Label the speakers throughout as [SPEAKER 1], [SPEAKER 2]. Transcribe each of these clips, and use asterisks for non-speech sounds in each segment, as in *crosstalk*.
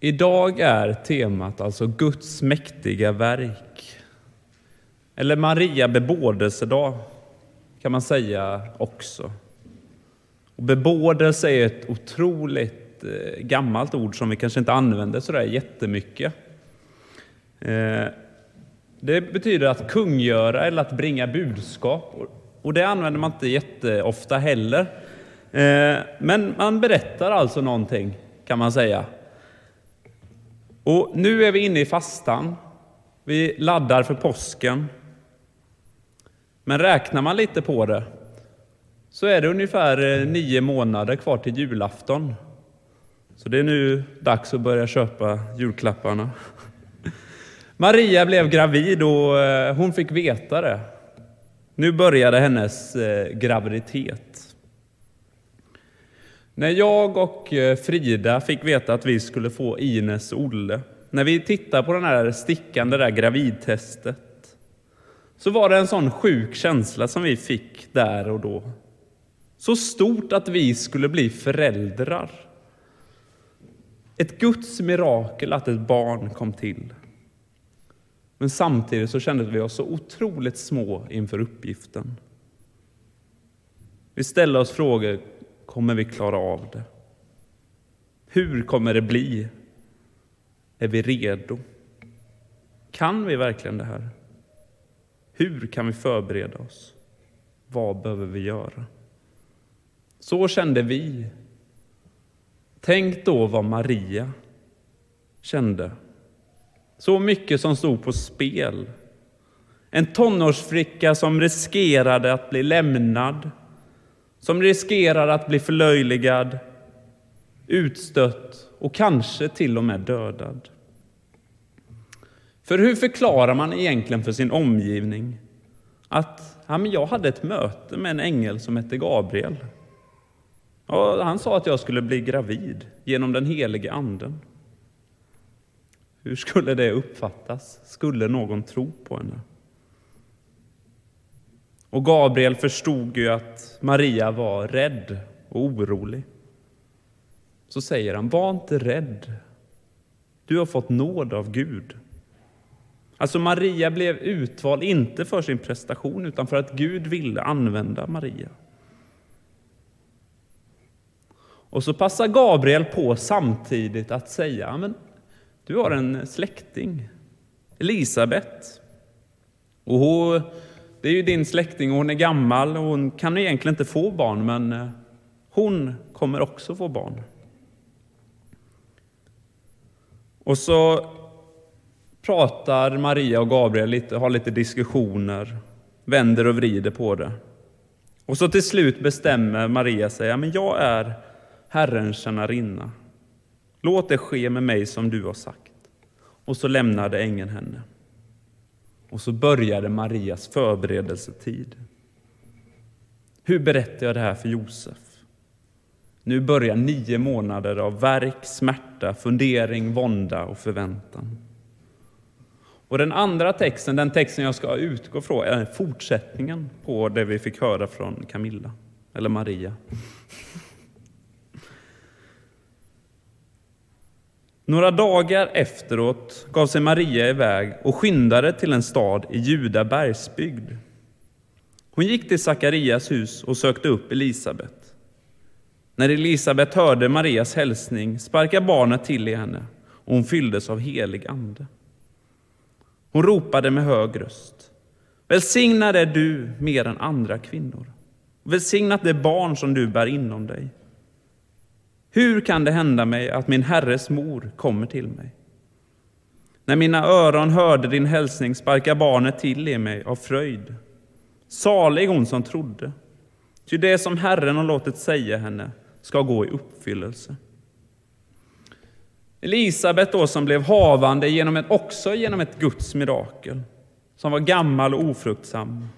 [SPEAKER 1] Idag är temat alltså Guds mäktiga verk. Eller Maria bebådelsedag kan man säga också. Och bebådelse är ett otroligt eh, gammalt ord som vi kanske inte använder så där jättemycket. Eh, det betyder att kungöra eller att bringa budskap. Och det använder man inte jätteofta heller. Eh, men man berättar alltså någonting, kan man säga. Och nu är vi inne i fastan. Vi laddar för påsken. Men räknar man lite på det så är det ungefär eh, nio månader kvar till julafton. Så det är nu dags att börja köpa julklapparna. *laughs* Maria blev gravid och eh, hon fick veta det. Nu började hennes eh, graviditet. När jag och eh, Frida fick veta att vi skulle få Ines och Olle, när vi tittade på den här stickan, det där gravidtestet, så var det en sån sjuk känsla som vi fick där och då. Så stort att vi skulle bli föräldrar. Ett Guds mirakel att ett barn kom till. Men samtidigt så kände vi oss så otroligt små inför uppgiften. Vi ställde oss frågor, kommer vi klara av det? Hur kommer det bli? Är vi redo? Kan vi verkligen det här? Hur kan vi förbereda oss? Vad behöver vi göra? Så kände vi. Tänk då vad Maria kände. Så mycket som stod på spel. En tonårsflicka som riskerade att bli lämnad, som riskerar att bli förlöjligad, utstött och kanske till och med dödad. För hur förklarar man egentligen för sin omgivning att ja, men jag hade ett möte med en ängel som hette Gabriel? Ja, han sa att jag skulle bli gravid genom den helige anden. Hur skulle det uppfattas? Skulle någon tro på henne? Och Gabriel förstod ju att Maria var rädd och orolig. Så säger han, var inte rädd. Du har fått nåd av Gud. Alltså Maria blev utvald inte för sin prestation utan för att Gud ville använda Maria. Och så passar Gabriel på samtidigt att säga, men du har en släkting, Elisabet. Och hon, det är ju din släkting och hon är gammal och hon kan egentligen inte få barn, men eh, hon kommer också få barn. Och så pratar Maria och Gabriel lite, har lite diskussioner, vänder och vrider på det. Och så till slut bestämmer Maria sig, ja, men jag är Herrens tjänarinna. Låt det ske med mig som du har sagt. Och så lämnade ängeln henne. Och så började Marias förberedelsetid. Hur berättar jag det här för Josef? Nu börjar nio månader av verk, smärta, fundering, vånda och förväntan. Och den andra texten, den texten jag ska utgå från, är fortsättningen på det vi fick höra från Camilla, eller Maria. Några dagar efteråt gav sig Maria iväg och skyndade till en stad i Juda bergsbygd. Hon gick till Sakarias hus och sökte upp Elisabet. När Elisabet hörde Marias hälsning sparkade barnet till i henne och hon fylldes av helig ande. Hon ropade med hög röst. Välsignad är du mer än andra kvinnor. Välsignat det barn som du bär inom dig. Hur kan det hända mig att min herres mor kommer till mig? När mina öron hörde din hälsning sparkar barnet till i mig av fröjd. Salig hon som trodde, ty det som Herren har låtit säga henne ska gå i uppfyllelse. Elisabet då som blev havande genom ett, också genom ett Guds mirakel, som var gammal och ofruktsam,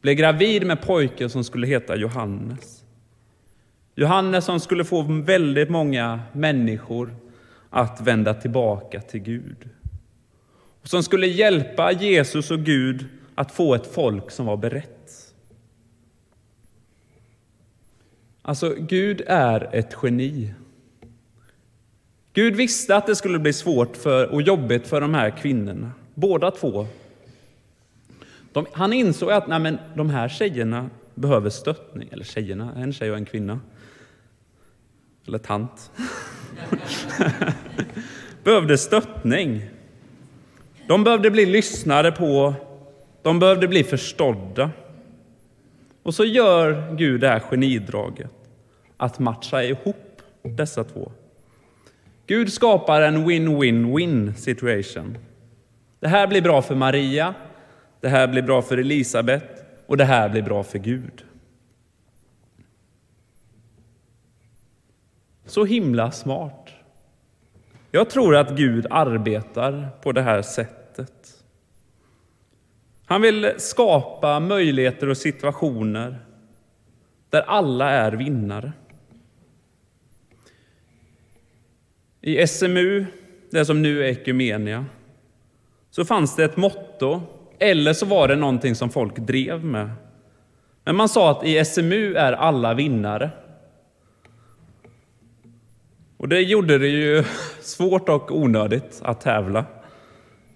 [SPEAKER 1] blev gravid med pojken som skulle heta Johannes. Johannes som skulle få väldigt många människor att vända tillbaka till Gud. Och som skulle hjälpa Jesus och Gud att få ett folk som var berett. Alltså, Gud är ett geni. Gud visste att det skulle bli svårt för, och jobbigt för de här kvinnorna, båda två. De, han insåg att nej men, de här tjejerna behöver stöttning. Eller tjejerna, en tjej och en kvinna. Eller tant. behövde stöttning. De behövde bli lyssnade på, de behövde bli förstådda. Och så gör Gud det här genidraget, att matcha ihop dessa två. Gud skapar en win-win-win situation. Det här blir bra för Maria, det här blir bra för Elisabet och det här blir bra för Gud. Så himla smart. Jag tror att Gud arbetar på det här sättet. Han vill skapa möjligheter och situationer där alla är vinnare. I SMU, det som nu är Ekumenia, så fanns det ett motto, eller så var det någonting som folk drev med. Men man sa att i SMU är alla vinnare. Och det gjorde det ju *laughs* svårt och onödigt att tävla.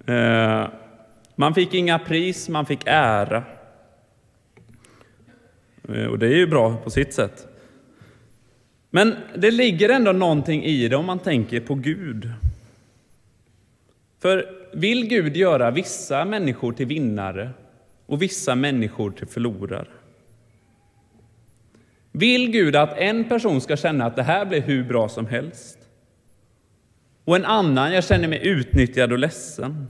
[SPEAKER 1] Eh, man fick inga pris, man fick ära. Eh, och det är ju bra på sitt sätt. Men det ligger ändå någonting i det om man tänker på Gud. För vill Gud göra vissa människor till vinnare och vissa människor till förlorare? Vill Gud att en person ska känna att det här blir hur bra som helst och en annan, jag känner mig utnyttjad och ledsen?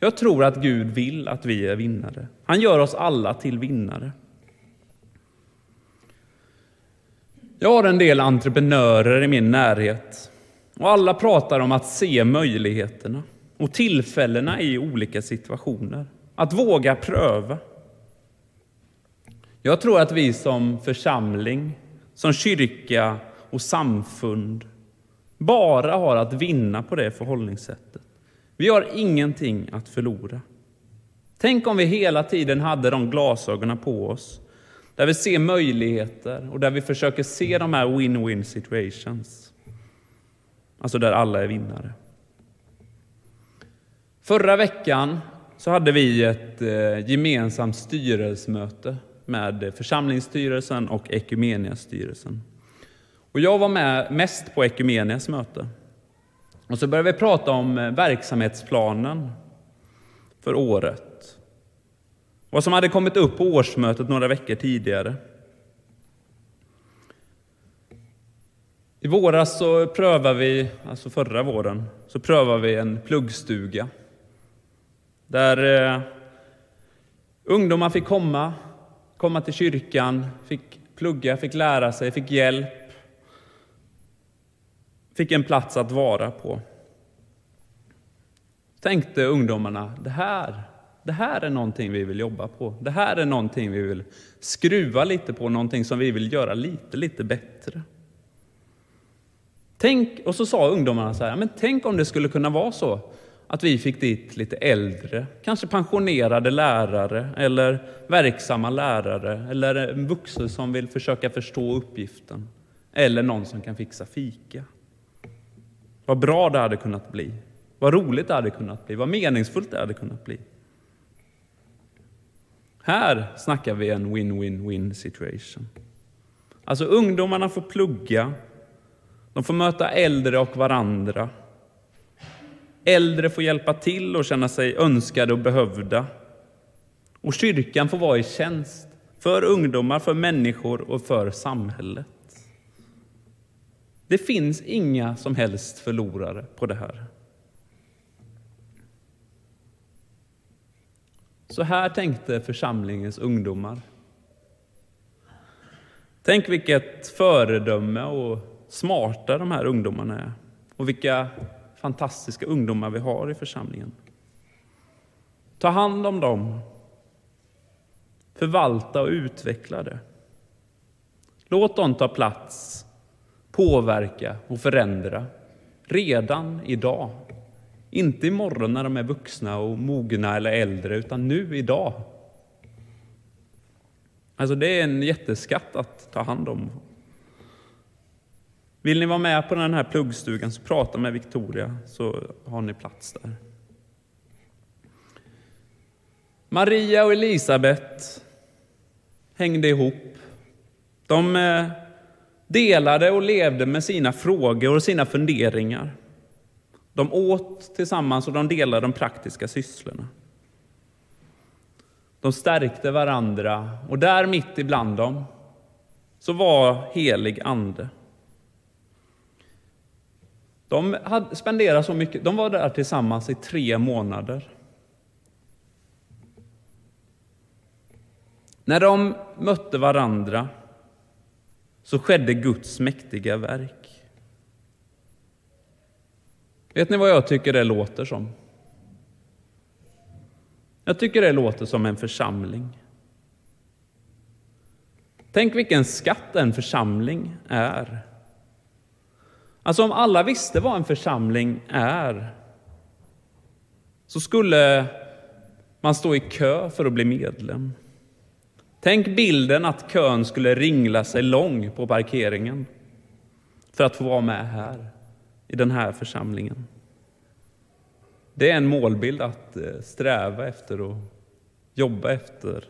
[SPEAKER 1] Jag tror att Gud vill att vi är vinnare. Han gör oss alla till vinnare. Jag har en del entreprenörer i min närhet och alla pratar om att se möjligheterna och tillfällena i olika situationer. Att våga pröva. Jag tror att vi som församling, som kyrka och samfund bara har att vinna på det förhållningssättet. Vi har ingenting att förlora. Tänk om vi hela tiden hade de glasögonen på oss, där vi ser möjligheter och där vi försöker se de här win-win situations. Alltså där alla är vinnare. Förra veckan så hade vi ett eh, gemensamt styrelsemöte med församlingsstyrelsen och Ekumeniastyrelsen. Och jag var med mest på Ekumenias möte. Och så började vi prata om eh, verksamhetsplanen för året. Vad som hade kommit upp på årsmötet några veckor tidigare. I våras så prövade vi, alltså förra våren, så prövade vi en pluggstuga. Där eh, ungdomar fick komma, komma till kyrkan, fick plugga, fick lära sig, fick hjälp fick en plats att vara på. Tänkte ungdomarna, det här, det här är någonting vi vill jobba på. Det här är någonting vi vill skruva lite på, någonting som vi vill göra lite, lite bättre. Tänk, och så sa ungdomarna så här, men tänk om det skulle kunna vara så att vi fick dit lite äldre, kanske pensionerade lärare eller verksamma lärare eller en vuxen som vill försöka förstå uppgiften eller någon som kan fixa fika. Vad bra det hade kunnat bli. Vad roligt det hade kunnat bli. Vad meningsfullt det hade kunnat bli. Här snackar vi en win-win-win situation. Alltså ungdomarna får plugga, de får möta äldre och varandra. Äldre får hjälpa till och känna sig önskade och behövda. Och kyrkan får vara i tjänst för ungdomar, för människor och för samhället. Det finns inga som helst förlorare på det här. Så här tänkte församlingens ungdomar. Tänk vilket föredöme och smarta de här ungdomarna är. Och vilka fantastiska ungdomar vi har i församlingen. Ta hand om dem. Förvalta och utveckla det. Låt dem ta plats påverka och förändra redan idag. Inte imorgon när de är vuxna och mogna eller äldre, utan nu idag. Alltså det är en jätteskatt att ta hand om. Vill ni vara med på den här pluggstugan så prata med Victoria så har ni plats där. Maria och Elisabet hängde ihop. De eh, delade och levde med sina frågor och sina funderingar. De åt tillsammans och de delade de praktiska sysslorna. De stärkte varandra och där mitt ibland dem så var helig ande. De hade spenderat så mycket, de var där tillsammans i tre månader. När de mötte varandra så skedde Guds mäktiga verk. Vet ni vad jag tycker det låter som? Jag tycker det låter som en församling. Tänk vilken skatt en församling är. Alltså om alla visste vad en församling är så skulle man stå i kö för att bli medlem. Tänk bilden att kön skulle ringla sig lång på parkeringen för att få vara med här, i den här församlingen. Det är en målbild att eh, sträva efter och jobba efter.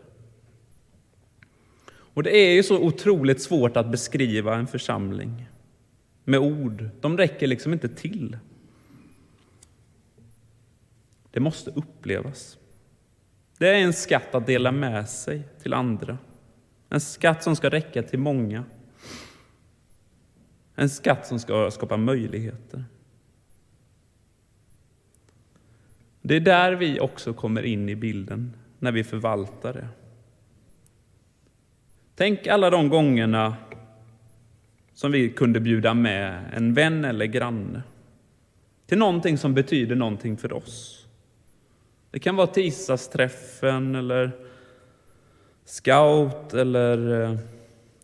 [SPEAKER 1] Och det är ju så otroligt svårt att beskriva en församling med ord. De räcker liksom inte till. Det måste upplevas. Det är en skatt att dela med sig till andra. En skatt som ska räcka till många. En skatt som ska skapa möjligheter. Det är där vi också kommer in i bilden, när vi förvaltar det. Tänk alla de gångerna som vi kunde bjuda med en vän eller granne till någonting som betyder någonting för oss. Det kan vara tisdagsträffen eller scout eller eh,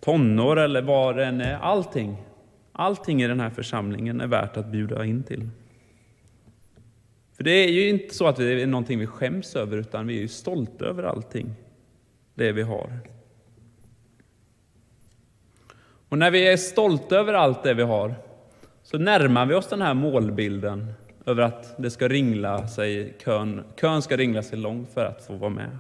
[SPEAKER 1] tonår eller vad det än är. Allting, allting i den här församlingen är värt att bjuda in till. För det är ju inte så att det är någonting vi skäms över, utan vi är ju stolta över allting det vi har. Och när vi är stolta över allt det vi har, så närmar vi oss den här målbilden över att det ska ringla sig, kön, kön ska ringla sig lång för att få vara med.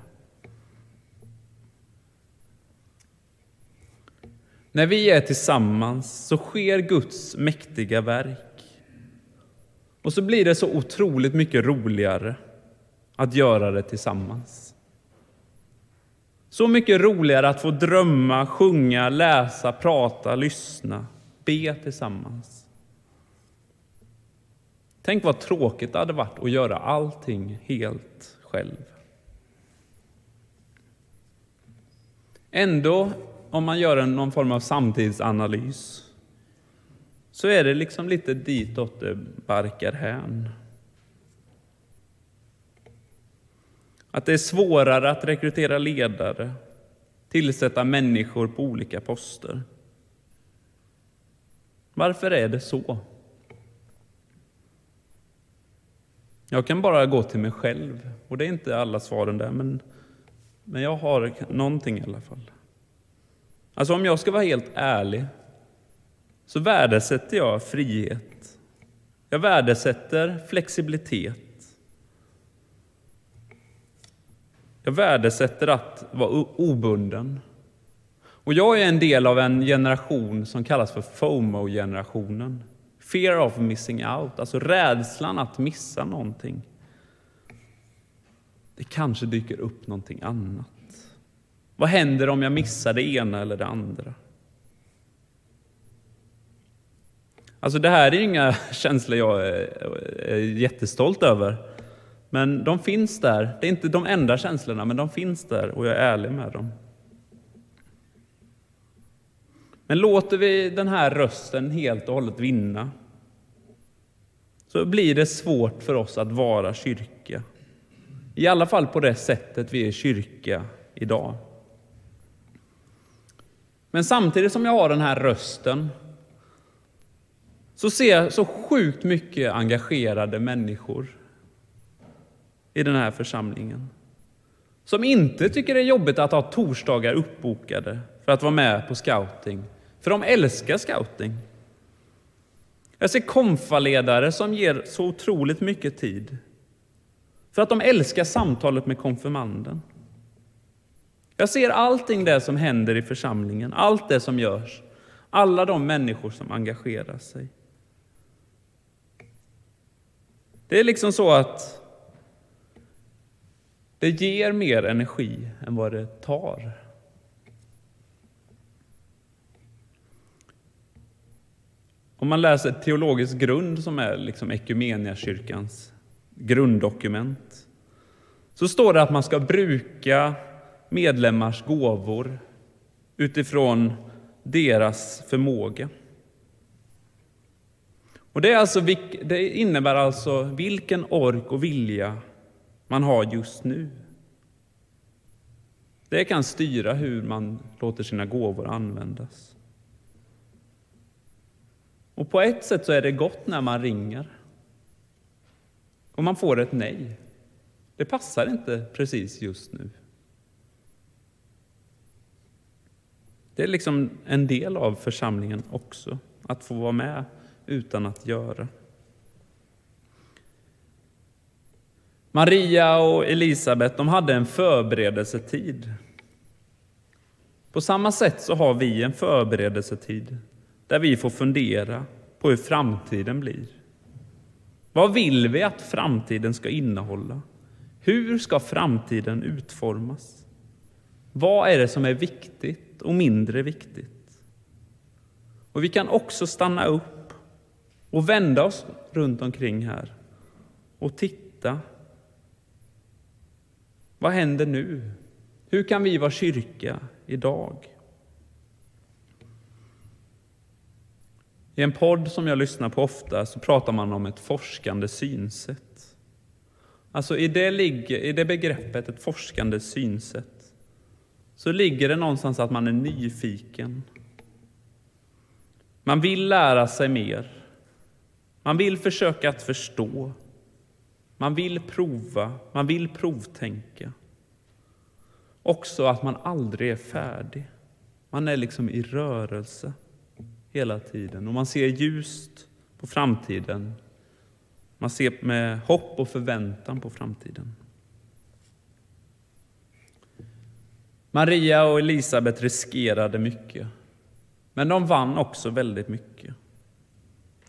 [SPEAKER 1] När vi är tillsammans så sker Guds mäktiga verk. Och så blir det så otroligt mycket roligare att göra det tillsammans. Så mycket roligare att få drömma, sjunga, läsa, prata, lyssna, be tillsammans. Tänk vad tråkigt det hade varit att göra allting helt själv. Ändå, om man gör någon form av samtidsanalys, så är det liksom lite ditåt det barkar hän. Att det är svårare att rekrytera ledare, tillsätta människor på olika poster. Varför är det så? Jag kan bara gå till mig själv, och det är inte alla svaren där, men, men jag har någonting i alla fall. Alltså om jag ska vara helt ärlig, så värdesätter jag frihet. Jag värdesätter flexibilitet. Jag värdesätter att vara obunden. Och jag är en del av en generation som kallas för FOMO-generationen. Fear of missing out, alltså rädslan att missa någonting. Det kanske dyker upp någonting annat. Vad händer om jag missar det ena eller det andra? Alltså det här är inga *laughs* känslor jag är jättestolt över. Men de finns där. Det är inte de enda känslorna, men de finns där och jag är ärlig med dem. Men låter vi den här rösten helt och hållet vinna så blir det svårt för oss att vara kyrka. I alla fall på det sättet vi är kyrka idag. Men samtidigt som jag har den här rösten så ser jag så sjukt mycket engagerade människor i den här församlingen. Som inte tycker det är jobbigt att ha torsdagar uppbokade för att vara med på scouting. För de älskar scouting. Jag ser konfaledare som ger så otroligt mycket tid för att de älskar samtalet med konfirmanden. Jag ser allting det som händer i församlingen, allt det som görs, alla de människor som engagerar sig. Det är liksom så att det ger mer energi än vad det tar. Om man läser teologisk grund som är liksom Equmeniakyrkans grunddokument så står det att man ska bruka medlemmars gåvor utifrån deras förmåga. Och det, alltså, det innebär alltså vilken ork och vilja man har just nu. Det kan styra hur man låter sina gåvor användas. Och på ett sätt så är det gott när man ringer och man får ett nej. Det passar inte precis just nu. Det är liksom en del av församlingen också, att få vara med utan att göra. Maria och Elisabet de hade en förberedelsetid. På samma sätt så har vi en förberedelsetid där vi får fundera på hur framtiden blir. Vad vill vi att framtiden ska innehålla? Hur ska framtiden utformas? Vad är det som är viktigt och mindre viktigt? Och Vi kan också stanna upp och vända oss runt omkring här och titta. Vad händer nu? Hur kan vi vara kyrka idag? I en podd som jag lyssnar på ofta så pratar man om ett forskande synsätt. Alltså i det, ligger, i det begreppet, ett forskande synsätt, så ligger det någonstans att man är nyfiken. Man vill lära sig mer. Man vill försöka att förstå. Man vill prova, man vill provtänka. Också att man aldrig är färdig. Man är liksom i rörelse hela tiden och man ser ljust på framtiden. Man ser med hopp och förväntan på framtiden. Maria och Elisabet riskerade mycket, men de vann också väldigt mycket.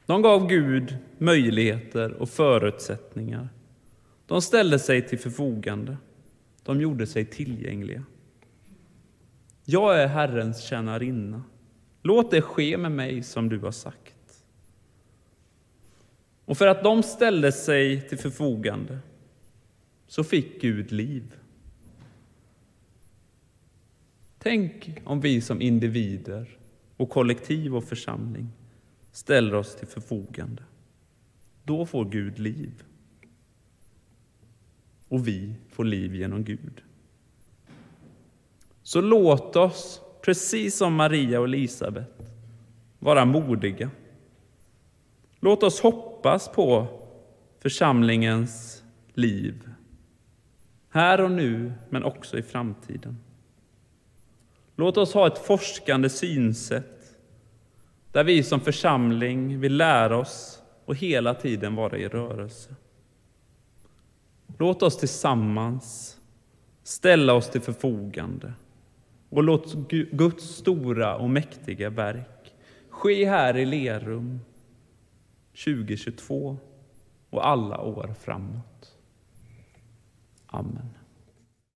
[SPEAKER 1] De gav Gud möjligheter och förutsättningar. De ställde sig till förfogande. De gjorde sig tillgängliga. Jag är Herrens tjänarinna. Låt det ske med mig som du har sagt. Och för att de ställde sig till förfogande så fick Gud liv. Tänk om vi som individer och kollektiv och församling ställer oss till förfogande. Då får Gud liv. Och vi får liv genom Gud. Så låt oss precis som Maria och Elisabet, vara modiga. Låt oss hoppas på församlingens liv, här och nu, men också i framtiden. Låt oss ha ett forskande synsätt där vi som församling vill lära oss och hela tiden vara i rörelse. Låt oss tillsammans ställa oss till förfogande och låt Guds stora och mäktiga verk ske här i Lerum 2022 och alla år framåt. Amen.